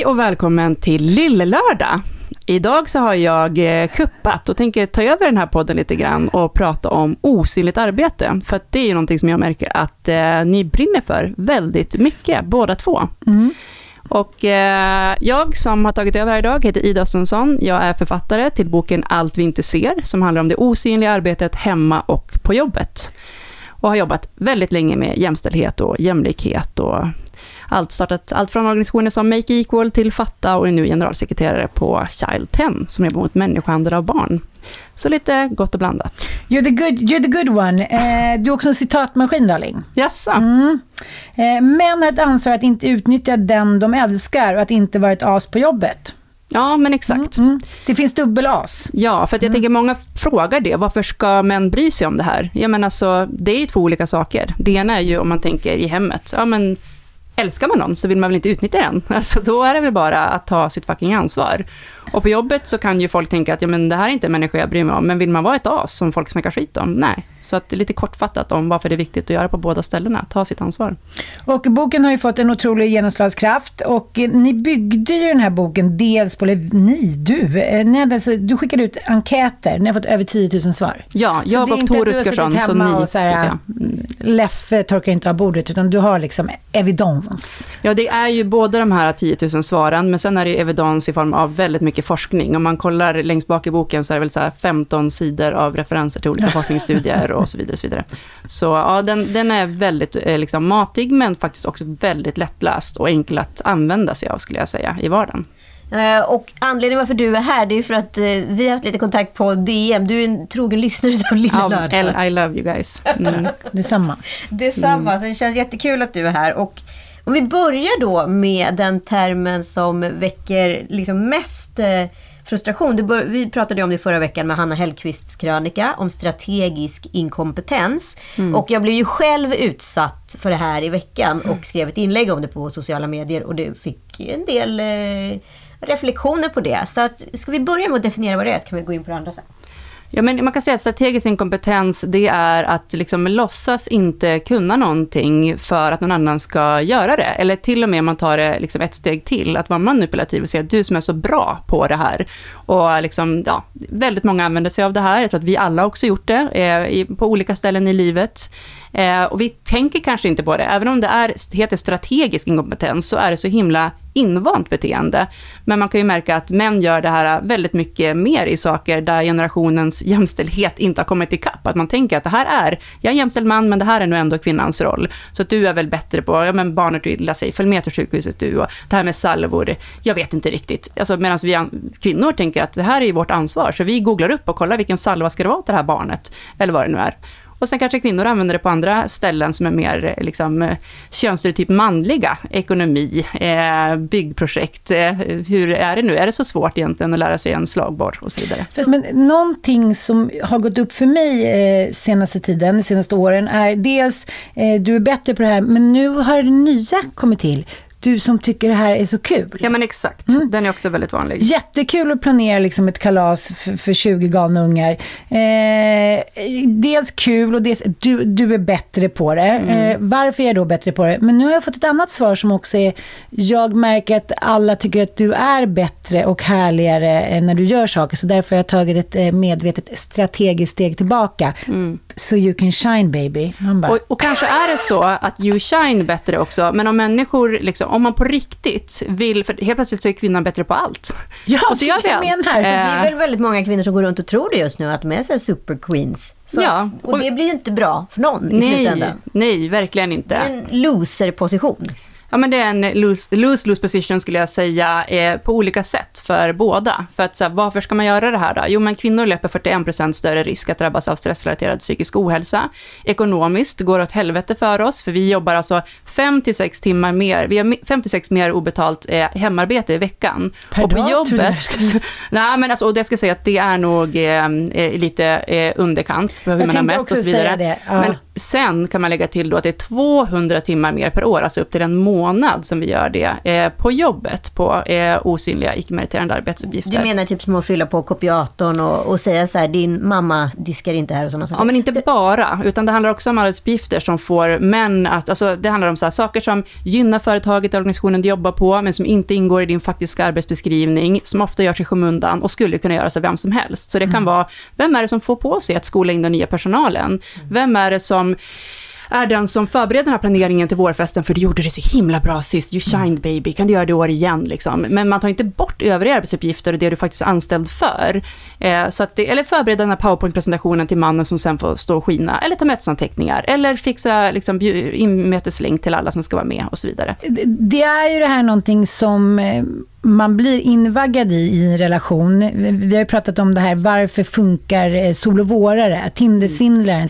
Hej och välkommen till Lillelördag. Idag så har jag eh, kuppat och tänker ta över den här podden lite grann och prata om osynligt arbete. För att det är ju någonting som jag märker att eh, ni brinner för väldigt mycket, båda två. Mm. Och eh, jag som har tagit över här idag heter Ida Östensson. Jag är författare till boken Allt vi inte ser, som handlar om det osynliga arbetet hemma och på jobbet. Och har jobbat väldigt länge med jämställdhet och jämlikhet och allt startat allt från organisationer som Make Equal till Fatta och är nu generalsekreterare på Child 10 som jobbar mot människohandel av barn. Så lite gott och blandat. You're the good, you're the good one. Eh, du är också en citatmaskin, darling. Jaså? Mm. Eh, män har ett ansvar att inte utnyttja den de älskar och att inte vara ett as på jobbet. Ja, men exakt. Mm. Det finns dubbel-as. Ja, för jag tänker många frågar det. Varför ska män bry sig om det här? Jag menar så, det är två olika saker. Det ena är ju om man tänker i hemmet. Ja, men älskar man någon så vill man väl inte utnyttja den. Alltså då är det väl bara att ta sitt fucking ansvar. Och på jobbet så kan ju folk tänka att ja, men det här är inte en människa jag bryr mig om, men vill man vara ett as som folk snackar skit om? Nej. Så att det är lite kortfattat om varför det är viktigt att göra på båda ställena, ta sitt ansvar. Och boken har ju fått en otrolig genomslagskraft och eh, ni byggde ju den här boken dels på, eller ni, du, eh, ni hade alltså, du skickade ut enkäter, ni har fått över 10 000 svar. Ja, jag och Tor Rutgersson. Så ni, och så här, mm, Leffe torkar inte av bordet, utan du har liksom evidens. Ja, det är ju både de här 10 000 svaren, men sen är det evidens i form av väldigt mycket forskning. Om man kollar längst bak i boken så är det väl så här 15 sidor av referenser till olika forskningsstudier och så vidare. Och så vidare. så ja, den, den är väldigt eh, liksom, matig, men faktiskt också väldigt lättläst och enkel att använda sig av, skulle jag säga, i vardagen. Uh, och anledningen varför du är här, det är för att uh, vi har haft lite kontakt på DM. Du är en trogen lyssnare av Lilla Lördag. I love you guys. Mm. Detsamma. Detsamma, mm. så det känns jättekul att du är här. Och om vi börjar då med den termen som väcker liksom mest frustration. Bör, vi pratade om det förra veckan med Hanna Hellqvists krönika om strategisk inkompetens. Mm. Och jag blev ju själv utsatt för det här i veckan och skrev ett inlägg om det på sociala medier och det fick en del eh, reflektioner på det. Så att, ska vi börja med att definiera vad det är så kan vi gå in på det andra sen. Ja, men man kan säga att strategisk inkompetens, det är att liksom låtsas inte kunna någonting för att någon annan ska göra det. Eller till och med man tar det liksom ett steg till, att vara manipulativ och säga att du som är så bra på det här. Och liksom, ja, väldigt många använder sig av det här. Jag tror att vi alla också gjort det, eh, på olika ställen i livet. Eh, och vi tänker kanske inte på det, även om det är, heter strategisk inkompetens, så är det så himla invant beteende. Men man kan ju märka att män gör det här väldigt mycket mer i saker där generationens jämställdhet inte har kommit ikapp. Att man tänker att det här är, jag är en jämställd man, men det här är nu ändå kvinnans roll. Så att du är väl bättre på, ja men barnet illa sig, följ med till sjukhuset du, och det här med salvor, jag vet inte riktigt. Alltså medan vi kvinnor tänker att det här är ju vårt ansvar, så vi googlar upp och kollar vilken salva ska det vara till det här barnet, eller vad det nu är. Och sen kanske kvinnor använder det på andra ställen som är mer eh, liksom, eh, könsstereotyp manliga. Ekonomi, eh, byggprojekt. Eh, hur är det nu? Är det så svårt egentligen att lära sig en slagborr och så vidare? Men någonting som har gått upp för mig eh, senaste tiden, de senaste åren, är dels eh, du är bättre på det här, men nu har det nya kommit till du som tycker det här är så kul. Ja men exakt, mm. den är också väldigt vanlig. Jättekul att planera liksom ett kalas för, för 20 galna ungar. Eh, dels kul och dels, du, du är bättre på det. Mm. Eh, varför är jag då bättre på det? Men nu har jag fått ett annat svar som också är, jag märker att alla tycker att du är bättre och härligare när du gör saker, så därför har jag tagit ett eh, medvetet strategiskt steg tillbaka. Mm. So you can shine baby. Bara, och, och, kanske är det så att you shine bättre också, men om människor liksom, om man på riktigt vill, för helt plötsligt så är kvinnan bättre på allt. Ja, och så gör vi allt. Menar. Det är väl väldigt många kvinnor som går runt och tror det just nu, att de är så super queens. Så ja, att, och, och, det blir ju inte bra för någon i nej, slutändan. Nej, verkligen inte. Det är en loser-position. Ja, men det är en lose-lose position skulle jag säga, eh, på olika sätt för båda. För att så här, varför ska man göra det här då? Jo, men kvinnor löper 41% större risk att drabbas av stressrelaterad psykisk ohälsa. Ekonomiskt går det åt helvete för oss, för vi jobbar alltså 5-6 timmar mer, vi har 5-6 mer obetalt eh, hemarbete i veckan. Per och på dag, jobbet, nej, men alltså, och det ska säga att det är nog eh, eh lite eh, underkant på hur jag man har mätt och så vidare. Ja. Men sen kan man lägga till då att det är 200 timmar mer per år, alltså upp till en månad som vi gör det eh, på jobbet, på eh, osynliga icke-meriterande arbetsuppgifter. Du menar typ som att fylla på kopiatorn och, och säga så här, din mamma diskar inte här och sådana saker? Ja, men inte bara, utan det handlar också om arbetsuppgifter som får män att, alltså det handlar om så här, saker som gynnar företaget, organisationen du jobbar på, men som inte ingår i din faktiska arbetsbeskrivning, som ofta görs i skymundan och skulle kunna göras av vem som helst. Så det kan mm. vara, vem är det som får på sig att skola in den nya personalen? Mm. Vem är det som är den som förbereder den här planeringen till vårfesten, för du gjorde det så himla bra sist, you shined baby, kan du göra det i år igen liksom? Men man tar inte bort övriga arbetsuppgifter och det du faktiskt är anställd för. Eh, så att det, eller förbereda den här powerpoint-presentationen till mannen som sen får stå och skina, eller ta mötesanteckningar, eller fixa liksom, inmöteslänk till alla som ska vara med och så vidare. Det är ju det här någonting som eh, man blir invaggad i, i en relation. Vi har ju pratat om det här, varför funkar eh, sol och vårare? Tindersvindlaren.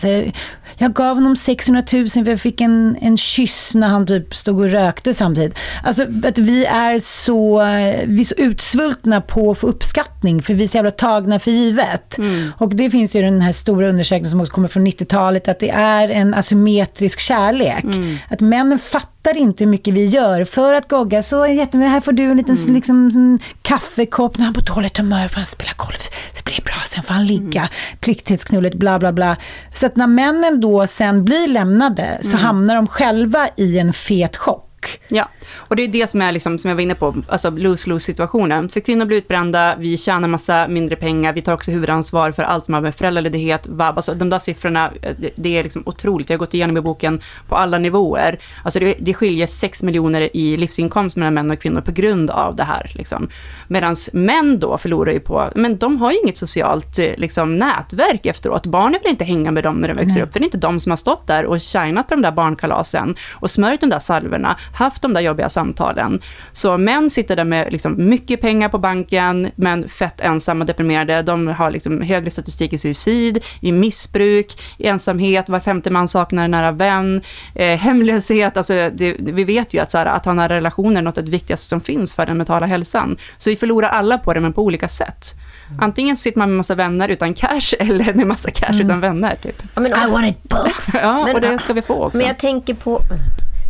Jag gav honom 600 000 för jag fick en, en kyss när han typ stod och rökte samtidigt. Alltså att vi är så, vi är så utsvultna på att få uppskattning för vi är så jävla tagna för givet. Mm. Och det finns ju den här stora undersökningen som också kommer från 90-talet att det är en asymmetrisk kärlek. Mm. Att männen fattar inte hur mycket vi gör för att gogga. Så jättemycket, här får du en liten mm. liksom, kaffekopp. När han på dåligt humör får han spela golf. Så blir det bra, sen får han ligga. Mm. Pliktighetsknullet, bla bla bla. Så att när männen då sen blir lämnade så mm. hamnar de själva i en fet chock. Ja, och det är det som är, liksom, som jag var inne på, alltså lose-lose situationen. För kvinnor blir utbrända, vi tjänar massa mindre pengar, vi tar också huvudansvar för allt som har med föräldraledighet, vab, alltså de där siffrorna, det är liksom otroligt. Jag har gått igenom i boken på alla nivåer. Alltså det, det skiljer 6 miljoner i livsinkomst mellan män och kvinnor på grund av det här. Liksom. Medan män då förlorar ju på, men de har ju inget socialt liksom, nätverk efteråt. Barnen vill inte hänga med dem när de växer Nej. upp, för det är inte de som har stått där och shinat på de där barnkalasen och smörjt de där salverna, haft de där jobbiga samtalen. Så män sitter där med liksom mycket pengar på banken, men fett ensamma och deprimerade. De har liksom högre statistik i suicid, i missbruk, i ensamhet, var femte man saknar en nära vän, eh, hemlöshet. Alltså det, vi vet ju att, så här, att ha nära relationer är något av det viktigaste som finns för den mentala hälsan. Så vi förlorar alla på det, men på olika sätt. Antingen så sitter man med massa vänner utan cash, eller med massa cash mm. utan vänner. Typ. I, mean, I want it both. ja, men, och det ska vi få också. Men jag tänker på...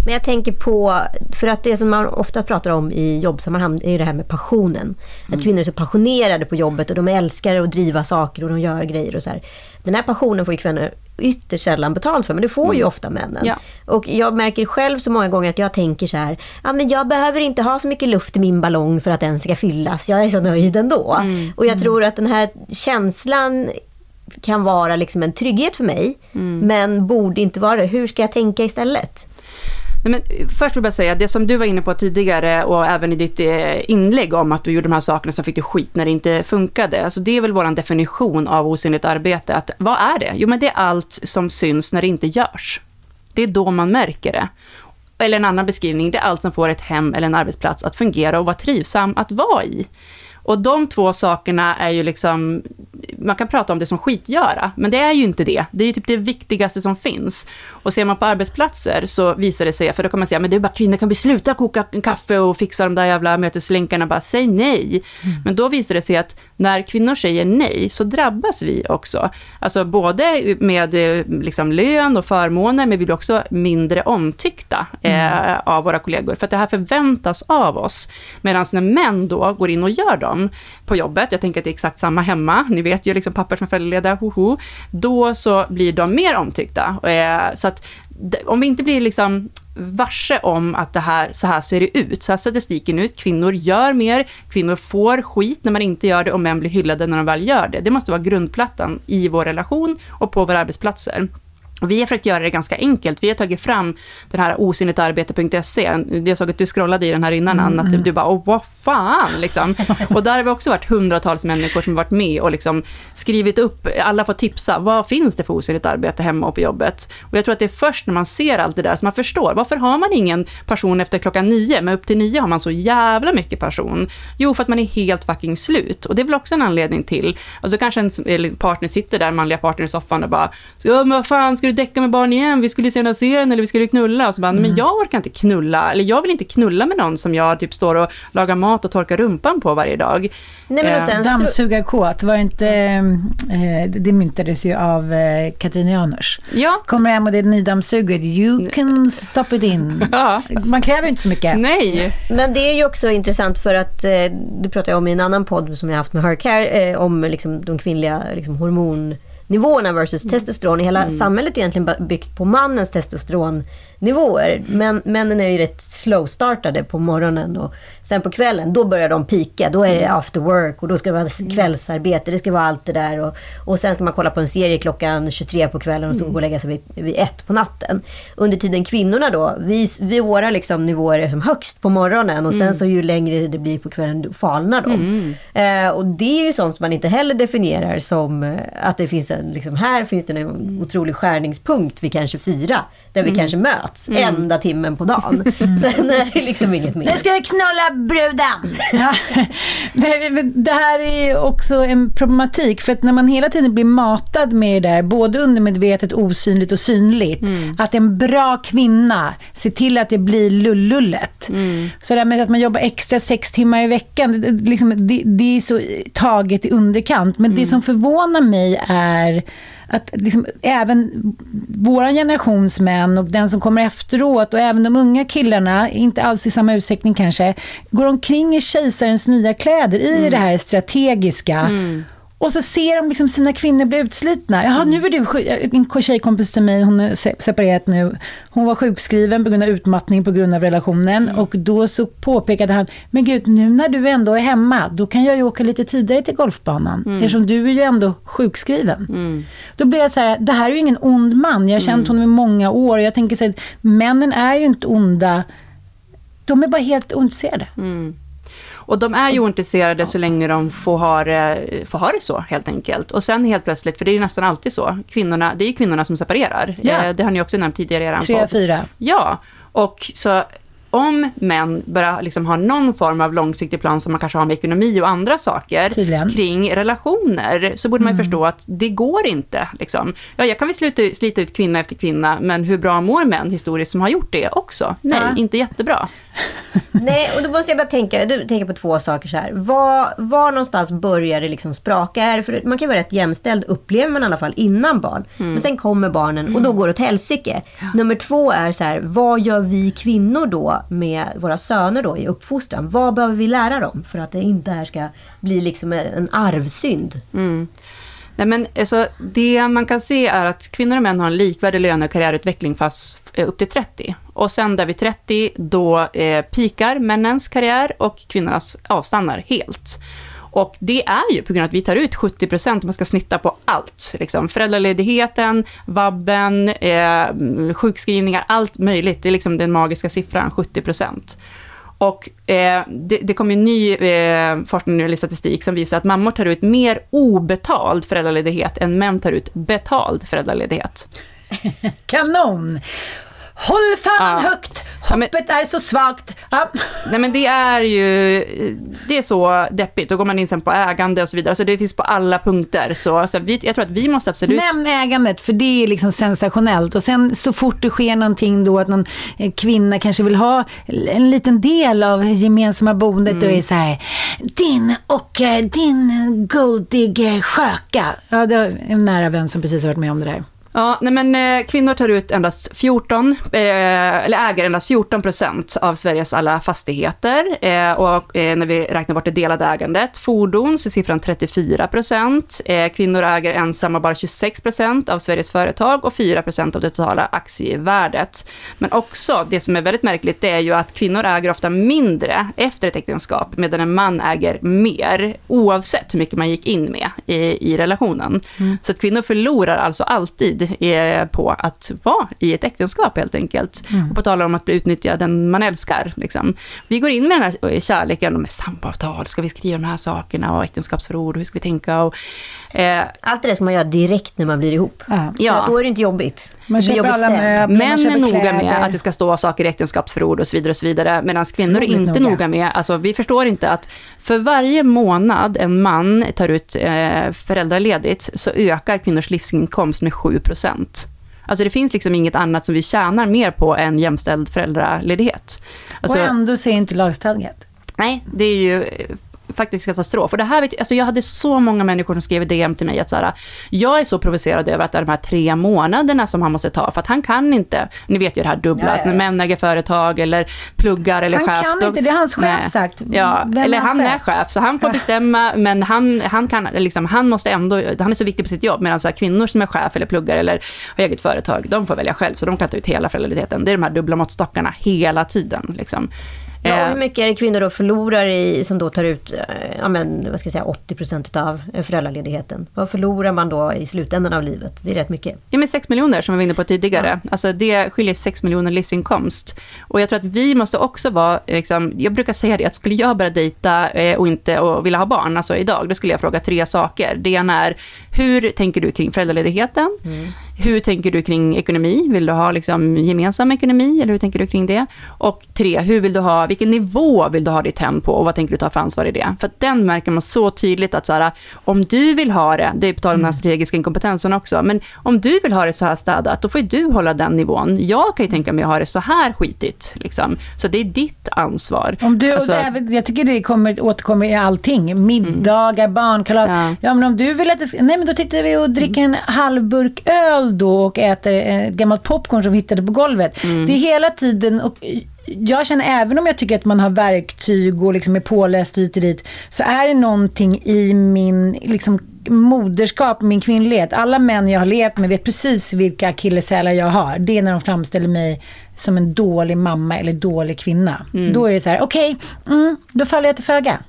Men jag tänker på, för att det som man ofta pratar om i jobbsammanhang är det här med passionen. Mm. Att kvinnor är så passionerade på jobbet och de älskar att driva saker och de gör grejer och så här. Den här passionen får ju kvinnor ytterst sällan betalt för, men det får mm. ju ofta männen. Ja. Och jag märker själv så många gånger att jag tänker så här, ja men jag behöver inte ha så mycket luft i min ballong för att den ska fyllas, jag är så nöjd ändå. Mm. Och jag mm. tror att den här känslan kan vara liksom en trygghet för mig, mm. men borde inte vara det. Hur ska jag tänka istället? Nej, men eh, först vill jag säga, det som du var inne på tidigare och även i ditt eh, inlägg om att du gjorde de här sakerna, som fick du skit när det inte funkade. Alltså det är väl vår definition av osynligt arbete. Att, vad är det? Jo, men det är allt som syns när det inte görs. Det är då man märker det. Eller en annan beskrivning, det är allt som får ett hem eller en arbetsplats att fungera och vara trivsam att vara i. Och de två sakerna är ju liksom, man kan prata om det som skitgöra, men det är ju inte det. Det är ju typ det viktigaste som finns. Och ser man på arbetsplatser så visar det sig, för då kan man säga, men det är bara kvinnor kan vi sluta koka kaffe och fixa de där jävla möteslänkarna, bara säg nej. Mm. Men då visar det sig att när kvinnor säger nej så drabbas vi också. Alltså både med liksom lön och förmåner, men vi blir också mindre omtyckta eh, mm. av våra kollegor, för att det här förväntas av oss. Medan när män då går in och gör dem på jobbet, jag tänker att det är exakt samma hemma, ni vet ju liksom pappor som är föräldralediga, hoho, då så blir de mer omtyckta. Eh, så att om vi inte blir liksom varse om att det här, så här ser det ut. Så här ser statistiken ut. Kvinnor gör mer, kvinnor får skit när man inte gör det och män blir hyllade när de väl gör det. Det måste vara grundplattan i vår relation och på våra arbetsplatser. Vi har försökt göra det ganska enkelt. Vi har tagit fram den här osynligtarbete.se. Jag såg att du scrollade i den här innan, mm. Anna, att du bara, åh vad fan, liksom. Och där har vi också varit hundratals människor som varit med och liksom skrivit upp, alla får tipsa, vad finns det för osynligt arbete hemma och på jobbet? Och jag tror att det är först när man ser allt det där som man förstår, varför har man ingen passion efter klockan nio, men upp till nio har man så jävla mycket passion? Jo, för att man är helt fucking slut. Och det är väl också en anledning till, alltså kanske en partner sitter där, manliga partner i soffan och bara, ja men vad fan, ska du däcka med barn igen? Vi skulle se den här serien eller vi skulle knulla. Och så bara, mm. men jag orkar inte knulla, eller jag vill inte knulla med någon som jag typ står och lagar mat och torkar rumpan på varje dag. Nej, men och sen, eh, Dammsugarkåt, var det inte, eh, det myntades ju av eh, Katarina Janouch. Ja. Kommer hem och det är nydammsuget, you can stop it in. Ja. Man kräver inte så mycket. Nej. Men det är ju också intressant för att, eh, du pratade om i en annan podd som jag haft med Herc här, eh, om liksom, de kvinnliga liksom, hormon nivåerna versus mm. testosteron. Hela mm. samhället är egentligen byggt på mannens testosteronnivåer. Men, männen är ju rätt slow-startade på morgonen och sen på kvällen, då börjar de pika. Då är det mm. after work och då ska det vara mm. kvällsarbete. Det ska vara allt det där. Och, och sen ska man kolla på en serie klockan 23 på kvällen och så gå och lägga sig vid, vid ett på natten. Under tiden kvinnorna då, vi, vi våra liksom nivåer är som högst på morgonen och sen mm. så ju längre det blir på kvällen falnar de. Mm. Eh, och det är ju sånt som man inte heller definierar som eh, att det finns en, liksom, här finns det en otrolig skärningspunkt vid kanske fyra. Där vi mm. kanske möts enda timmen på dagen. Sen är det liksom inget mer. Nu ska vi knulla bruden! Ja. Det här är också en problematik, för att när man hela tiden blir matad med det där, både undermedvetet, osynligt och synligt, mm. att en bra kvinna ser till att det blir lullullet. Mm. Så det här med att man jobbar extra sex timmar i veckan, det, liksom, det, det är så taget i underkant. Men mm. det som förvånar mig är att liksom, även vår generations män och den som kommer efteråt och även de unga killarna, inte alls i samma utsträckning kanske, går omkring i kejsarens nya kläder i mm. det här strategiska. Mm. Och så ser de liksom sina kvinnor bli utslitna. Jaha, nu är du en tjejkompis till mig, hon är separerat nu. Hon var sjukskriven på grund av utmattning på grund av relationen. Mm. Och då så påpekade han, men gud, nu när du ändå är hemma, då kan jag ju åka lite tidigare till golfbanan. Mm. Eftersom du är ju ändå sjukskriven. Mm. Då blir jag så här, det här är ju ingen ond man. Jag har känt mm. honom i många år. Jag tänker så här, männen är ju inte onda. De är bara helt ointresserade. Mm. Och de är ju ointresserade så länge de får ha, det, får ha det så, helt enkelt. Och sen helt plötsligt, för det är ju nästan alltid så, kvinnorna, det är ju kvinnorna som separerar. Ja. Eh, det har ni också nämnt tidigare i er Tre, fyra. Ja, och så om män börjar liksom ha någon form av långsiktig plan som man kanske har med ekonomi och andra saker Tydligen. kring relationer, så borde man mm. förstå att det går inte. Liksom. Ja, jag kan väl slita, slita ut kvinna efter kvinna, men hur bra mår män historiskt som har gjort det också? Nej, ja. inte jättebra. Nej, och då måste jag bara tänka, du tänker på två saker så här. Var, var någonstans börjar det liksom spraka? Är för man kan vara rätt jämställd, upplever man i alla fall, innan barn. Mm. Men sen kommer barnen och då mm. går det åt helsike. Ja. Nummer två är så här, vad gör vi kvinnor då med våra söner då i uppfostran? Vad behöver vi lära dem för att det inte här ska bli liksom en arvsynd? Mm. Nej, men alltså, det man kan se är att kvinnor och män har en likvärdig löne och karriärutveckling fast Eh, upp till 30. Och sen där vid 30, då eh, pikar männens karriär och kvinnornas avstannar helt. Och det är ju på grund av att vi tar ut 70 procent, man ska snitta på allt. Liksom. Föräldraledigheten, vabben, eh, sjukskrivningar, allt möjligt. Det är liksom den magiska siffran, 70 procent. Och eh, det, det kom ju ny eh, forskning eller statistik som visar att mammor tar ut mer obetald föräldraledighet än män tar ut betald föräldraledighet. Kanon! Håll fanan ja. högt! Hoppet är så svagt. Ja. Nej men det är ju, det är så deppigt. Då går man in sen på ägande och så vidare. Så det finns på alla punkter. Så, så vi, jag tror att vi måste absolut... Nämn ägandet, för det är liksom sensationellt. Och sen så fort det sker någonting då att någon eh, kvinna kanske vill ha en liten del av gemensamma boendet, då är det så här, din och eh, din golddigger sköka. Ja, det är en nära vän som precis har varit med om det där. Ja, nej men eh, kvinnor tar ut endast 14, eh, eller äger endast 14 procent av Sveriges alla fastigheter. Eh, och när vi räknar bort det delade ägandet, fordon, så är siffran 34 procent. Kvinnor äger ensamma bara 26 procent av Sveriges företag och 4 procent av det totala aktievärdet. Men också, det som är väldigt märkligt, det är ju att kvinnor äger ofta mindre efter ett äktenskap, medan en man äger mer, oavsett hur mycket man gick in med i, i relationen. Så att kvinnor förlorar alltså alltid eh, på att vara i ett äktenskap helt enkelt. Och på tal om att bli utnyttjad den man älskar. Liksom. Vi går in med den här kärleken och med samboavtal, ska vi skriva de här sakerna och äktenskapsförord, hur ska vi tänka? Och, eh, Allt det där ska man göra direkt när man blir ihop. Ja. Ja. Då är det inte jobbigt. Man köper alla möbler, Män är noga med att det ska stå saker i äktenskapsförord och så vidare, och så vidare medan kvinnor är inte noga. noga med, alltså vi förstår inte att för varje månad en man tar ut eh, föräldraledigt så ökar kvinnors livsinkomst med 7% Alltså det finns liksom inget annat som vi tjänar mer på än jämställd föräldraledighet. Alltså, och ändå så är inte lagstadgat. Nej, det är ju faktiskt katastrof. Och det här alltså jag hade så många människor som skrev DM till mig att så här, jag är så provocerad över att det är de här tre månaderna som han måste ta, för att han kan inte, ni vet ju det här dubbla, ja, att när män äger företag eller pluggar eller Han chef. kan då- inte, det har hans chef Nej. sagt. Ja, Vem är eller hans han är chef? chef, så han får bestämma, men han, han, kan, liksom, han måste ändå, han är så viktig på sitt jobb, medan så här, kvinnor som är chef eller pluggar eller har eget företag, de får välja själv, så de kan ta ut hela föräldraledigheten. Det är de här dubbla måttstockarna hela tiden. Liksom. Ja, Eh, hur mycket är det kvinnor då förlorar i, som då tar ut eh, ja, men, vad ska jag säga, 80% av eh, föräldraledigheten? Vad förlorar man då i slutändan av livet? Det är rätt mycket. Ja, men 6 miljoner som vi var inne på tidigare. Alltså det skiljer 6 miljoner livsinkomst. Och jag tror att vi måste också vara, liksom, jag brukar säga det, att skulle jag börja dejta och inte och vilja ha barn, alltså idag, då skulle jag fråga tre saker. Det ena är, hur tänker du kring föräldraledigheten? Hur tänker du kring ekonomi? Vill du ha liksom gemensam ekonomi, eller hur tänker du kring det? Och tre, hur vill du ha, vilken nivå vill du ha ditt hem på och vad tänker du ta för ansvar i det? För den märker man så tydligt att så här, om du vill ha det, det är på tal om den här strategiska inkompetensen också, men om du vill ha det så här städat, då får ju du hålla den nivån. Jag kan ju tänka mig att ha det så här skitigt, liksom. Så det är ditt ansvar. Om du, Alltså- det jag tycker det kommer, återkommer i allting. Middagar, barnkalas. Ja. Mm. Ja. men om du vill att det ska, Nej men då tittar vi och dricker en halv burk öl då och äter eh, ett gammalt popcorn som vi hittade på golvet. Mm. Det är hela tiden och jag känner även om jag tycker att man har verktyg och liksom är påläst hit och dit så är det någonting i min liksom, moderskap, min kvinnlighet. Alla män jag har levt med vet precis vilka akilleshälar jag har. Det är när de framställer mig som en dålig mamma eller dålig kvinna. Då är det så här, okej, mm, då faller jag till föga.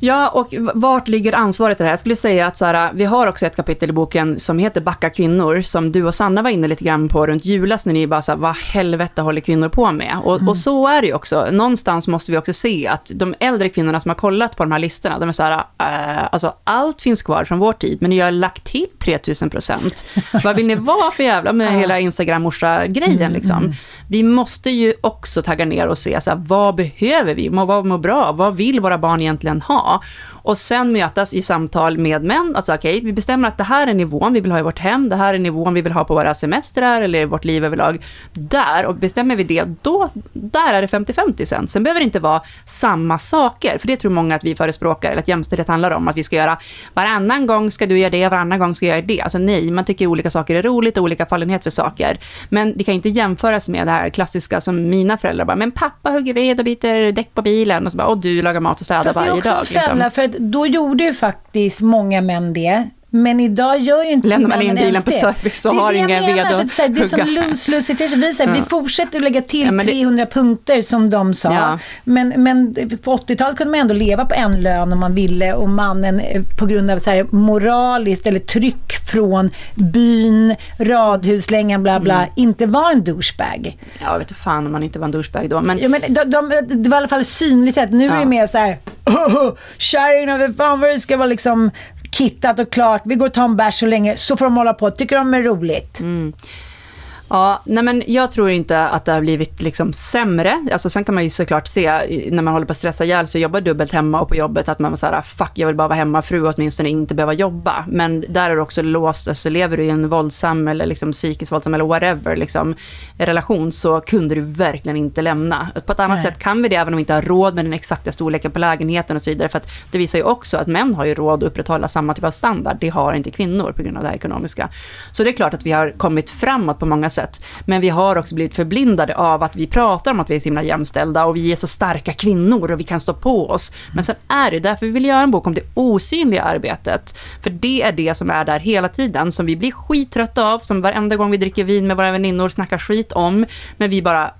Ja, och vart ligger ansvaret i det här? Jag skulle säga att så här, vi har också ett kapitel i boken som heter Backa kvinnor, som du och Sanna var inne lite grann på runt julas, när ni bara så här, vad helvete håller kvinnor på med? Och, och så är det ju också. Någonstans måste vi också se att de äldre kvinnorna som har kollat på de här listorna, de är så här, eh, alltså allt finns kvar från vår tid, men ni har lagt till 3000 procent. vad vill ni vara för jävla med hela Instagram-morsa-grejen liksom? Vi måste ju också tagga ner och se, så här, vad behöver vi? Vad mår bra? Vad vill våra barn egentligen ha? Oh. Och sen mötas i samtal med män. Alltså okej, vi bestämmer att det här är nivån vi vill ha i vårt hem, det här är nivån vi vill ha på våra semestrar eller i vårt liv överlag. Där, och bestämmer vi det, då, där är det 50-50 sen. Sen behöver det inte vara samma saker, för det tror många att vi förespråkar, eller att jämställdhet handlar om, att vi ska göra varannan gång ska du göra det, varannan gång ska jag göra det. Alltså nej, man tycker olika saker är roligt och olika fallenhet för saker. Men det kan inte jämföras med det här klassiska som mina föräldrar bara, men pappa hugger ved och byter däck på bilen och så bara, och du lagar mat och städar varje dag. fälla, liksom då gjorde ju faktiskt många män det. Men idag gör ju inte Lämnar man in bilen på det. service och har ingen ved att säga, Det är som hugga. lose-lose situation. Vi, säger, vi fortsätter att lägga till Ja, det- 300 punkter som de sa. Ja. Men, men på 80-talet kunde man ändå leva på en lön om man ville och mannen eh, på grund av så här moraliskt eller tryck från byn, radhuslängan, bla bla, Mm. inte var en douchebag. Ja, vet du fan om man inte var en douchebag då. Men Ja, men de, de, det var i alla fall synligt sett. Nu är det Ja. mer så här, oh, kärringarna, vet fan vad det ska vara liksom kittat och klart. Vi går och tar en bärs så länge, så får de hålla på. Tycker de är roligt. Mm. Ja, nej men jag tror inte att det har blivit liksom sämre. Alltså sen kan man ju såklart se, när man håller på att stressa ihjäl, så jobbar dubbelt hemma och på jobbet, att man var så här, fuck, jag vill bara vara hemmafru och åtminstone inte behöva jobba. Men där är du också låst, så lever du i en våldsam eller liksom psykiskt våldsam eller whatever, liksom, relation, så kunde du verkligen inte lämna. På ett annat nej. sätt kan vi det, även om vi inte har råd med den exakta storleken på lägenheten och så vidare. För att det visar ju också att män har ju råd att upprätthålla samma typ av standard. Det har inte kvinnor på grund av det här ekonomiska. Så det är klart att vi har kommit framåt på många sätt. Men vi har också blivit förblindade av att vi pratar om att vi är så himla jämställda och vi är så starka kvinnor och vi kan stå på oss. Men sen är det därför vi vill göra en bok om det osynliga arbetet. För det är det som är där hela tiden, som vi blir skittrötta av, som varenda gång vi dricker vin med våra väninnor snackar skit om. Men vi bara,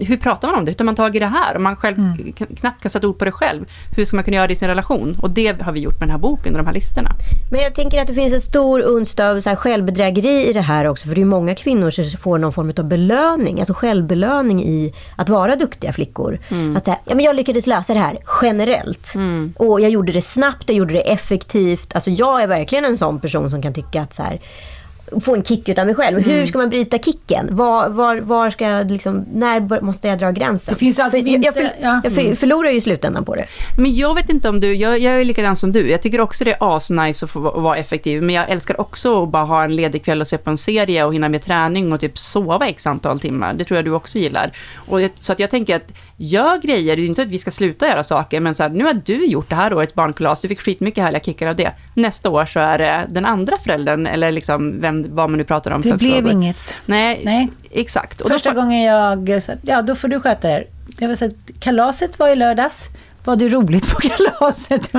hur pratar man om det? Hur tar man tag i det här? Om man själv mm. knappt kan sätta ord på det själv, hur ska man kunna göra det i sin relation? Och det har vi gjort med den här boken och de här listorna. Men jag tänker att det finns en stor unst av så självbedrägeri i det här också, för det är många kvinnor som får någon form av belöning, alltså självbelöning i att vara duktiga flickor. Mm. Att säga, ja men jag lyckades lösa det här generellt. Mm. Och jag gjorde det snabbt, jag gjorde det effektivt. Alltså jag är verkligen en sån person som kan tycka att så här, få en kick utav mig själv. Mm. Hur ska man bryta kicken? Var, var, var ska jag liksom, när måste jag dra gränsen? Det finns alltid för, jag, för, ja. jag för, förlorar ju i slutändan på det. Men jag vet inte om du, jag, jag är likadan som du. Jag tycker också det är asnice att få vara effektiv. Men jag älskar också att bara ha en ledig kväll och se på en serie och hinna med träning och typ sova x antal timmar. Det tror jag du också gillar. Och så att jag tänker att gör grejer, det är inte att vi ska sluta göra saker, men så här, nu har du gjort det här årets barnkalas, du fick skitmycket härliga kickar av det. Nästa år så är det den andra föräldern, eller liksom vem, vad man nu pratar om det för blev frågor. inget. Nej, Nej. exakt. Och Första då, gången jag, ja då får du sköta det. Jag vill säga, kalaset var i lördags var det roligt på kalaset.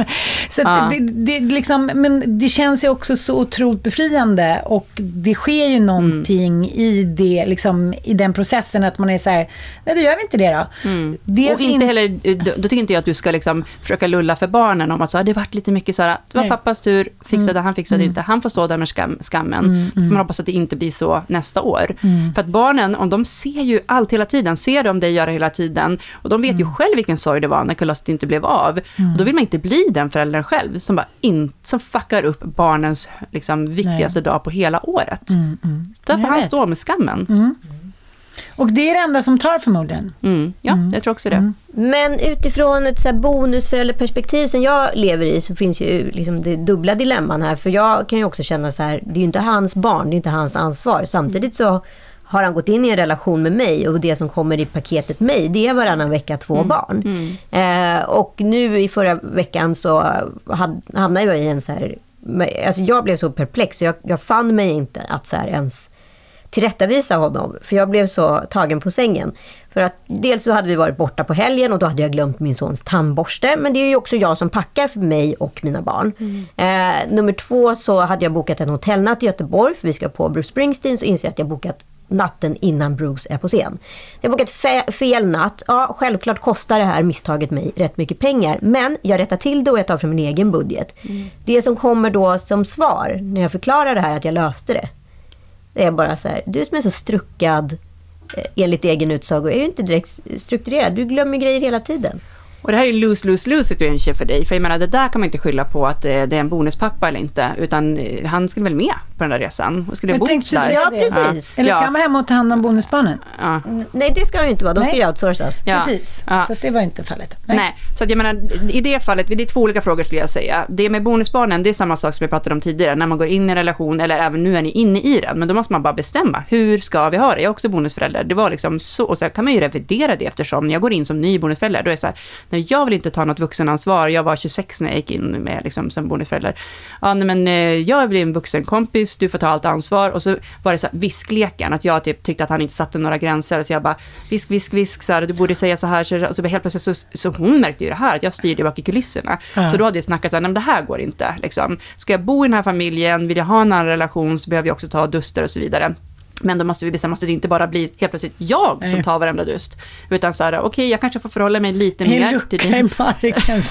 Så ja. det, det, liksom, men det känns ju också så otroligt befriande och det sker ju någonting mm. i, det, liksom, i den processen att man är så här, nej då gör vi inte det då. Mm. och inte heller, då, då, tycker inte jag att du ska liksom försöka lulla för barnen om att så, ah, det varit lite mycket så här, det var nej. pappas tur, fixade mm. han, fixade mm. inte, han får stå där med skam, skammen. Mm. För man hoppas att det inte blir så nästa år. Mm. För att barnen, om de ser ju allt hela tiden, ser de dig göra hela tiden, och de vet ju mm. själv vilken sorg det var när kalaset inte blev av. Mm. Och då vill man inte bli den föräldern själv som bara in, som fuckar upp barnens liksom, viktigaste Nej. dag på hela året. Mm, mm. Där får han stå med skammen. Mm. Och det är det enda som tar förmodligen. Mm. Ja, mm. jag tror också det. Mm. Men utifrån ett så här bonusförälderperspektiv som jag lever i så finns ju liksom det dubbla dilemman här. För jag kan ju också känna så här, det är ju inte hans barn, det är inte hans ansvar. Samtidigt så har han gått in i en relation med mig och det som kommer i paketet mig, det är varannan vecka två mm. barn. Mm. Eh, och nu i förra veckan så hamnade jag i en så här, alltså jag blev så perplex så jag, jag fann mig inte att så ens tillrättavisa honom. För jag blev så tagen på sängen. För att dels så hade vi varit borta på helgen och då hade jag glömt min sons tandborste. Men det är ju också jag som packar för mig och mina barn. Mm. Eh, nummer två så hade jag bokat en hotellnatt i Göteborg för vi ska på Bruce Springsteen. Så inser jag att jag bokat natten innan Bruce är på scen. Jag har bokat fe fel natt. Ja, självklart kostar det här misstaget mig rätt mycket pengar. Men jag rättar till det och jag tar från min egen budget. Mm. Det som kommer då som svar när jag förklarar det här att jag löste det. Det är bara så här, du som är så struckad eh, enligt egen utsago är ju inte direkt strukturerad. Du glömmer grejer hela tiden. Och det här är lose, lose, lose situation för dig. För jag menar, det där kan man inte skylla på att det är en bonuspappa eller inte. Utan eh, han skulle väl med på den där resan och skulle bo där. Ja, precis. Ja. Eller ska han vara hemma och ta hand om bonusbarnen? Ja. Nej, det ska han ju inte vara. De ska ju outsourcas. Ja. Precis, ja. så det var inte fallet. Nej. Nej. så att jag menar, i det fallet, det är två olika frågor skulle jag säga. Det med bonusbarnen, det är samma sak som vi pratade om tidigare. När man går in i en relation, eller även nu är ni inne i den. Men då måste man bara bestämma, hur ska vi ha det? Jag är också bonusförälder. Det var liksom så, och så kan man ju revidera det eftersom när jag går in som ny bonusförälder, då är det så här, nej, jag vill inte ta något vuxenansvar. Jag var 26 när jag gick in med liksom, som bonusförälder. Ja, nej, men eh, jag blir en vuxen kompis, du får ta allt ansvar. Och så var det så här, viskleken, att jag typ tyckte att han inte satte några gränser. Så jag bara, visk, visk, visk, så här, du borde säga så här. Så, och så helt plötsligt så, så hon märkte ju det här, att jag styrde bak i kulisserna. Ja. Så då hade jag snackat så här, nej men det här går inte. Liksom. Ska jag bo i den här familjen, vill jag ha en annan relation, så behöver jag också ta duster och så vidare. Men då måste vi bestämma oss att det inte bara blir helt plötsligt jag som tar varenda dust. Utan så här, okej, okay, jag kanske får förhålla mig lite en mer lucka till din... i marken.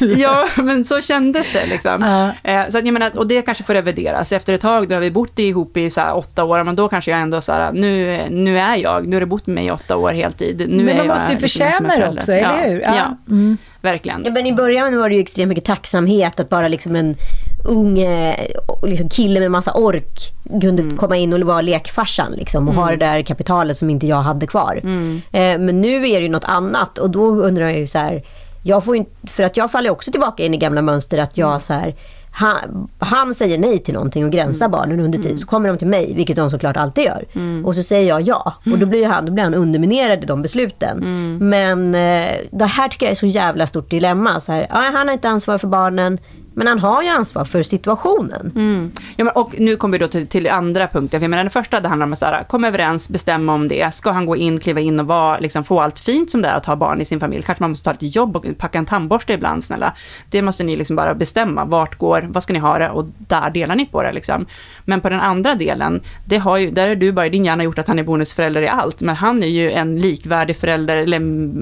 ja, men så kändes det liksom. Eh, så att, jag menar, och det kanske får revideras. Efter ett tag, då har vi bott ihop i så här, åtta år, men då kanske jag ändå så här, nu, nu är jag, nu har du bott med mig i åtta år heltid. Nu men man måste ju liksom förtjäna det också, eller hur? Ja. ja. Mm. Verkligen. Ja, men i början var det ju extremt mycket tacksamhet att bara liksom en ung eh, liksom kille med massa ork kunde Mm. komma in och vara lekfarsan liksom, och ha det där kapitalet som inte jag hade kvar. Mm. Eh, men nu är det ju något annat och då undrar jag ju så här, jag får ju inte, för att jag faller också tillbaka in i gamla mönster att Mm. jag så här, han, han säger nej till någonting och gränsar Mm. barnen under tid. Så kommer de till mig, vilket de såklart alltid gör. Och så säger jag ja. Och då blir han, då blir han underminerad i de besluten. Mm. Men eh, det här tycker jag är så jävla stort dilemma. Så här, ja, han har inte ansvar för barnen, men han har ju ansvar för situationen. Mm. Ja, men, och nu kommer vi då till, till andra punkten. För jag menar, den första det handlar om att här, komma överens, bestämma om det. Ska han gå in, kliva in och vara, liksom, få allt fint som det är att ha barn i sin familj? Kanske man måste ta lite jobb och packa en tandborste ibland, snälla. Det måste ni liksom bara bestämma. Vart går, vad ska ni ha det? Och där delar ni på det. Liksom. Men på den andra delen, det har ju, där har du bara i din hjärna gjort att han är bonusförälder i allt. Men han är ju en likvärdig förälder, eller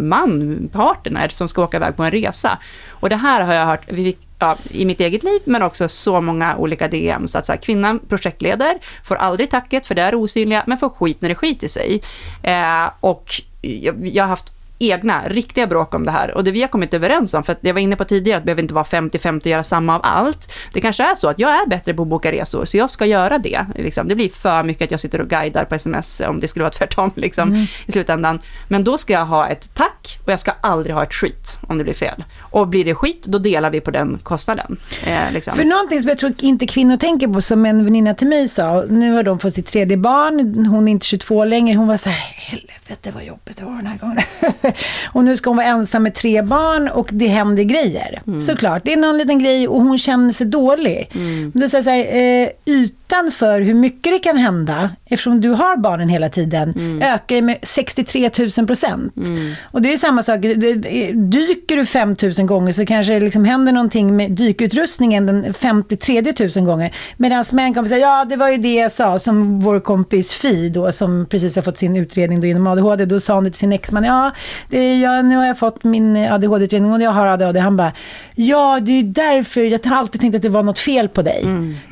man, partner, som ska åka iväg på en resa. Och det här har jag hört, vi fick ja, i mitt eget liv, men också så många olika DMs. Att så här, kvinnan projektleder, får aldrig tacket för det är osynliga, men får skit när det skiter sig. Eh, och jag, jag har haft egna, riktiga bråk om det här. Och det vi har kommit överens om, för att jag var inne på tidigare att det behöver inte vara 50-50 och göra samma av allt. Det kanske är så att jag är bättre på att boka resor, så jag ska göra det. Liksom. Det blir för mycket att jag sitter och guidar på sms, om det skulle vara tvärtom liksom, i slutändan. Men då ska jag ha ett tack och jag ska aldrig ha ett skit om det blir fel. Och blir det skit, då delar vi på den kostnaden. Eh, liksom. För någonting som jag tror inte kvinnor tänker på, som en väninna till mig sa, nu har de fått sitt tredje barn, hon är inte 22 längre, hon var så här, helvete vad jobbigt det var den här gången. och nu ska hon vara ensam med tre barn och det händer grejer. Såklart, det är någon liten grej och hon känner sig dålig. Men då säger jag så här, eh, ytan för hur mycket det kan hända, eftersom du har barnen hela tiden, ökar ju med 63 000 procent. Och det är samma sak, dyker du 5 000 gånger så kanske det liksom händer någonting med dykutrustningen den 53 000 gånger. Medan män kommer säga, ja det var ju det jag sa, som vår kompis Fi då, som precis har fått sin utredning då inom ADHD, då sa hon till sin exman, ja, det, ja nu har jag fått min ADHD-utredning och jag har ADHD. Han bara, ja det är ju därför, jag har alltid tänkt att det var något fel på dig.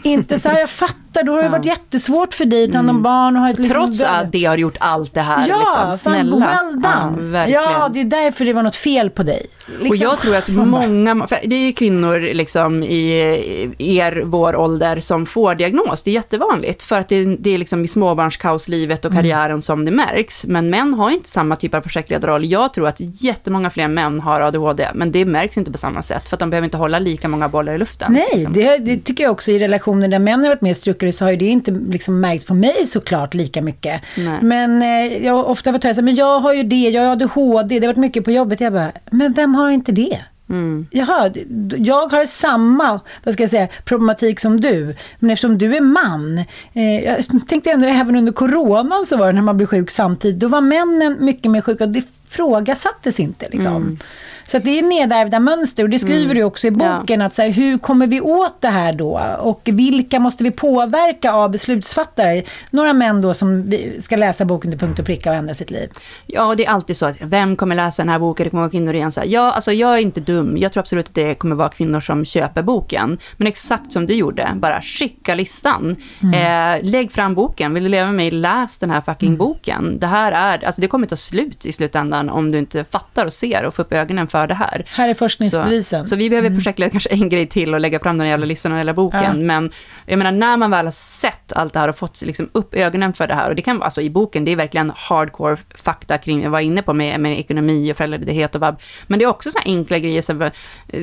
Inte så här, jag fattar, då har det varit jättesvårt för dig, utan de barn och har ett liksom Trots att det har gjort allt det här. Ja, liksom. fan Snälla. well Ja, done. Ja, det är därför det var något fel på dig. Och Liksom. jag tror att många, det är ju kvinnor liksom i er, vår ålder som får diagnos. Det är jättevanligt, för att det, det är liksom i småbarnskaoslivet och karriären som det märks. Men män har inte samma typ av projektledarroll. Jag tror att jättemånga fler män har ADHD, men det märks inte på samma sätt, för att de behöver inte hålla lika många bollar i luften. Nej, liksom. det, det tycker jag också i relationer där män har varit mer struckade så har ju det inte liksom märkts på mig såklart lika mycket. Nej. Men eh, jag har ofta fått höra så här, men jag har ju det, jag har ADHD, det har varit mycket på jobbet. Jag bara, men vem har inte det? Mm. Jaha, jag har samma vad ska jag säga, problematik som du. Men eftersom du är man. Eh, jag tänkte ändå även under coronan så var det när man blev sjuk samtidigt. Då var männen mycket mer sjuka och det frågasattes inte. Liksom. Mm. Så det är nedärvda mönster och det skriver du också i boken. Att så här, hur kommer vi åt det här då? Och vilka måste vi påverka av beslutsfattare? Några män då som ska läsa boken till punkt och pricka och ändra sitt liv. Ja, det är alltid så att vem kommer läsa den här boken? Det kommer vara kvinnor igen. Så här, ja, alltså jag är inte dum. Jag tror absolut att det kommer vara kvinnor som köper boken. Men exakt som du gjorde, bara skicka listan. Eh, lägg fram boken. Vill du leva med mig, läs den här fucking boken. Det här är, alltså det kommer ta slut i slutändan om du inte fattar och ser och får upp ögonen för det här. Här är forskningsbevisen. Så, så vi behöver projektleda kanske en grej till och lägga fram den jävla listan och hela boken. Ja. Men jag menar, när man väl har sett allt det här och fått liksom upp ögonen för det här, och det kan vara, alltså i boken, det är verkligen hardcore fakta kring, jag var inne på med, med ekonomi och föräldraledighet och vab. Men det är också såna enkla grejer, här,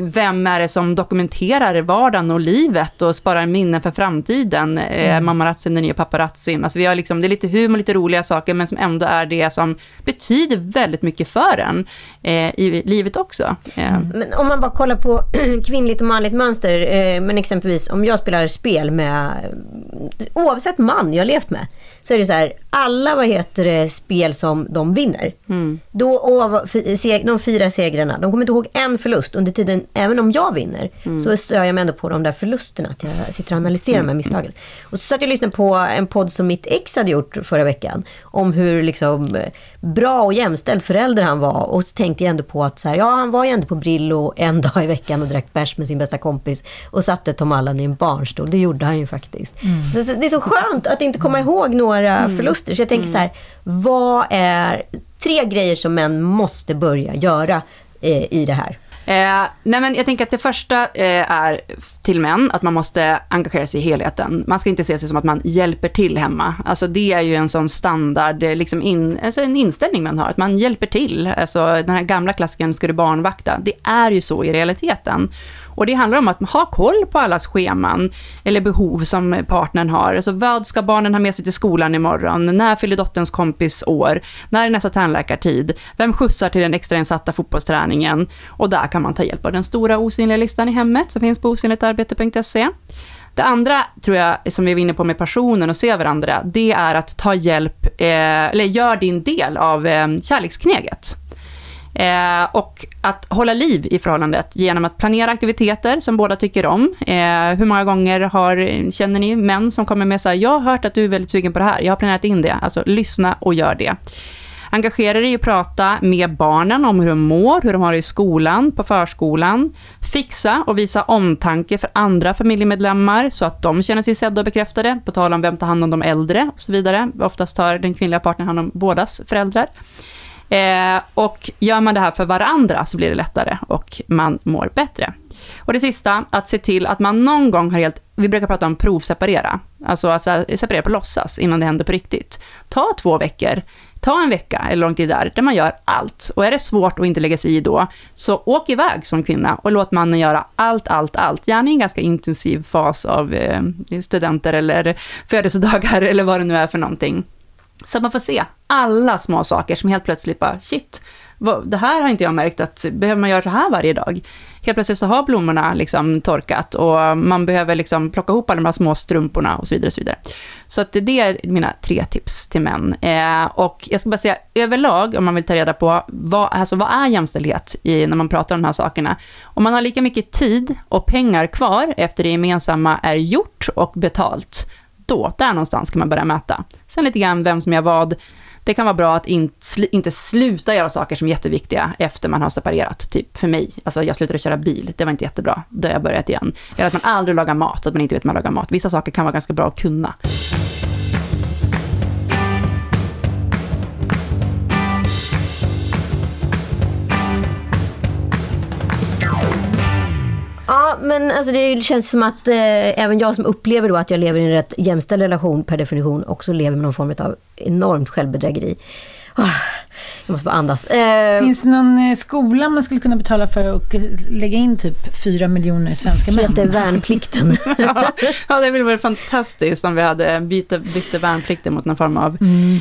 vem är det som dokumenterar vardagen och livet och sparar minnen för framtiden? Mm. Mamma Razzin, den nya paparazzin. Alltså vi har liksom, det är lite humor, lite roliga saker, men som ändå är det som betyder väldigt mycket för en eh, i livet också. Mm. Men om man bara kollar på kvinnligt och manligt mönster, eh, men exempelvis om jag spelar spel med, oavsett man jag levt med, så är det så här, alla vad heter det, spel som de vinner. Då, och, fi- se- de fyra segrarna, de kommer inte ihåg en förlust under tiden, även om jag vinner, så stör jag mig ändå på de där förlusterna, att jag sitter och analyserar de här misstagen. Och så satt jag och lyssnade på en podd som mitt ex hade gjort förra veckan, om hur liksom eh, bra och jämställd förälder han var. Och så tänkte jag ändå på att så här, ja, han var ju ändå på Brillo en dag i veckan och drack bärs med sin bästa kompis och satte Tom Allan i en barnstol. Det gjorde han ju faktiskt. Så, så, det är så skönt att inte komma ihåg några förluster. Så jag tänker så här, vad är tre grejer som män måste börja göra eh, i det här? Eh, nej men jag tänker att det första eh, är till män, att man måste engagera sig i helheten. Man ska inte se sig som att man hjälper till hemma. Alltså det är ju en sån standard, eh, liksom in, alltså en inställning man har, att man hjälper till. Alltså den här gamla klassiken, ska du barnvakta? Det är ju så i realiteten. Och det handlar om att ha koll på allas scheman eller behov som partnern har. Alltså vad ska barnen ha med sig till skolan imorgon? När fyller dotterns kompis år? När är nästa tandläkartid? Vem skjutsar till den extrainsatta fotbollsträningen? Och där kan man ta hjälp av den stora osynliga listan i hemmet som finns på osynligtarbete.se. Det andra, tror jag, som vi var inne på med passionen och se varandra, det är att ta hjälp, eh, eller gör din del av eh, kärlekskneget. Eh, och att hålla liv i förhållandet genom att planera aktiviteter som båda tycker om. Eh, hur många gånger har, känner ni män som kommer med så här, jag har hört att du är väldigt sugen på det här, jag har planerat in det. Alltså lyssna och gör det. Engagera dig i att prata med barnen om hur de mår, hur de har det i skolan, på förskolan. Fixa och visa omtanke för andra familjemedlemmar så att de känner sig sedda och bekräftade, på tal om vem tar hand om de äldre och så vidare. Oftast tar den kvinnliga partnern hand om bådas föräldrar. Eh, och gör man det här för varandra så blir det lättare och man mår bättre. Och det sista, att se till att man någon gång har helt, vi brukar prata om provseparera, alltså att separera på låtsas innan det händer på riktigt. Ta två veckor, ta en vecka eller lång tid där, där man gör allt. Och är det svårt att inte lägga sig i då, så åk iväg som kvinna och låt mannen göra allt, allt, allt. Gärna i en ganska intensiv fas av eh, studenter eller födelsedagar eller vad det nu är för någonting. Så att man får se alla små saker som helt plötsligt bara, shit, det här har inte jag märkt att, behöver man göra så här varje dag? Helt plötsligt så har blommorna liksom torkat och man behöver liksom plocka ihop alla de här små strumporna och så vidare. Och så vidare. Så att det är mina tre tips till män. Eh, och jag ska bara säga, överlag, om man vill ta reda på vad, alltså vad är jämställdhet i, när man pratar om de här sakerna. Om man har lika mycket tid och pengar kvar efter det gemensamma är gjort och betalt, stå. där någonstans kan man börja mäta. Sen lite grann vem som gör vad. Det kan vara bra att inte sluta göra saker som är jätteviktiga efter man har separerat. Typ för mig, alltså jag slutade köra bil, det var inte jättebra. Då har jag börjat igen. Eller att man aldrig lagar mat, att man inte vet hur man lagar mat. Vissa saker kan vara ganska bra att kunna. Men alltså det känns som att eh, även jag som upplever då att jag lever i en rätt jämställd relation per definition också lever med någon form av enormt självbedrägeri. Oh, jag måste bara andas. Eh, Finns det någon eh, skola man skulle kunna betala för att lägga in typ fyra miljoner svenska män? Heter värnplikten. ja, det ville vara fantastiskt om vi hade bytte värnplikten mot någon form av mm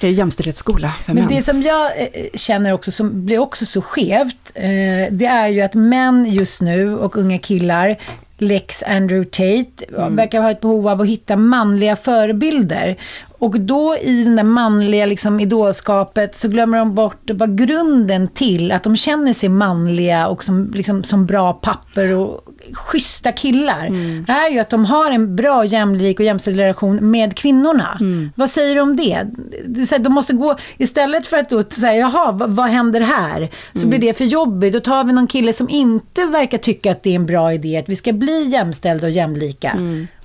det är jämställdhetsskola för Men män. det som jag eh, känner också, som blir också så skevt, eh, det är ju att män just nu och unga killar Lex Andrew Tate mm. verkar ha ett behov av att hitta manliga förebilder. Och då i det där manliga liksom, idolskapet så glömmer de bort vad grunden till att de känner sig manliga och som, liksom, som bra papper och schyssta killar mm. är ju att de har en bra, jämlik och jämställd relation med kvinnorna. Mm. Vad säger du om det? det här, de måste gå, istället för att då säga, jaha, vad, vad händer här? Så mm. blir det för jobbigt. Då tar vi någon kille som inte verkar tycka att det är en bra idé, att vi ska bli jämställda och jämlika.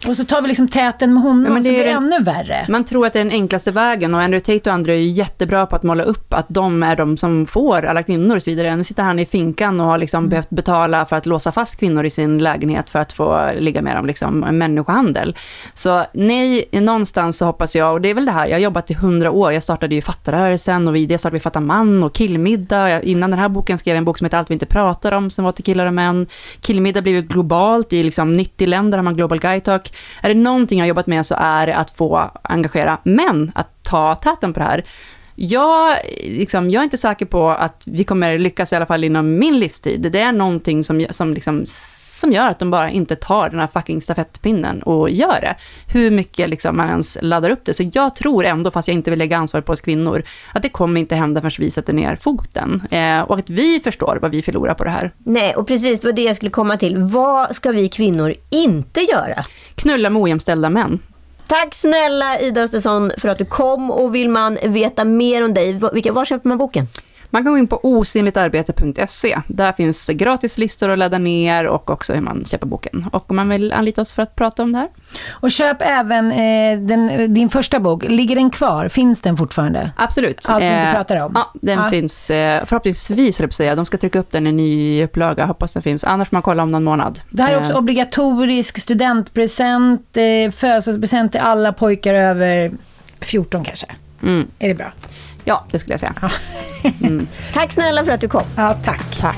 Och så tar vi liksom täten med honom, men det så blir det ännu värre. Man tror att det är den enklaste vägen och Andrew Tate och andra är ju jättebra på att måla upp att de är de som får alla kvinnor och så vidare. Nu sitter han i finkan och har liksom mm. behövt betala för att låsa fast kvinnor i sin lägenhet för att få ligga med dem, liksom människohandel. Så nej, någonstans så hoppas jag, och det är väl det här, jag har jobbat i hundra år, jag startade ju fattarörelsen och vi, det startade vi Fatta man och Killmiddag. Innan den här boken skrev jag en bok som heter Allt vi inte pratar om, som var till killar och män. Killmiddag blev ju globalt, i liksom 90 länder har man Global Guide Talk. Är det någonting jag har jobbat med så är det att få engagera män att ta täten på det här. Jag, liksom, jag är inte säker på att vi kommer lyckas i alla fall inom min livstid. Det är någonting som, som liksom som gör att de bara inte tar den här fucking stafettpinnen och gör det. Hur mycket liksom man ens laddar upp det. Så jag tror ändå, fast jag inte vill lägga ansvar på oss kvinnor, att det kommer inte hända förrän vi sätter ner foten. Eh, och att vi förstår vad vi förlorar på det här. Nej, och precis det var det jag skulle komma till. Vad ska vi kvinnor inte göra? Knulla med ojämställda män. Tack snälla Ida Östersson för att du kom och vill man veta mer om dig, var köper man boken? Man kan gå in på osynligtarbete.se. Där finns gratis listor att ladda ner och också hur man köper boken. Och om man vill anlita oss för att prata om det här. Och köp även eh, den, din första bok. Ligger den kvar? Finns den fortfarande? Absolut. Allt vi inte pratar om? Ja, den Ja. finns eh, förhoppningsvis, höll jag säga. De ska trycka upp den i ny upplaga. Hoppas den finns. Annars får man kolla om någon månad. Det här är också Eh, obligatorisk studentpresent, eh, födelsedagspresent till alla pojkar över 14 kanske. Mm. Är det bra? Ja, det skulle jag säga. Tack snälla för att du kom. Ja, tack. Tack.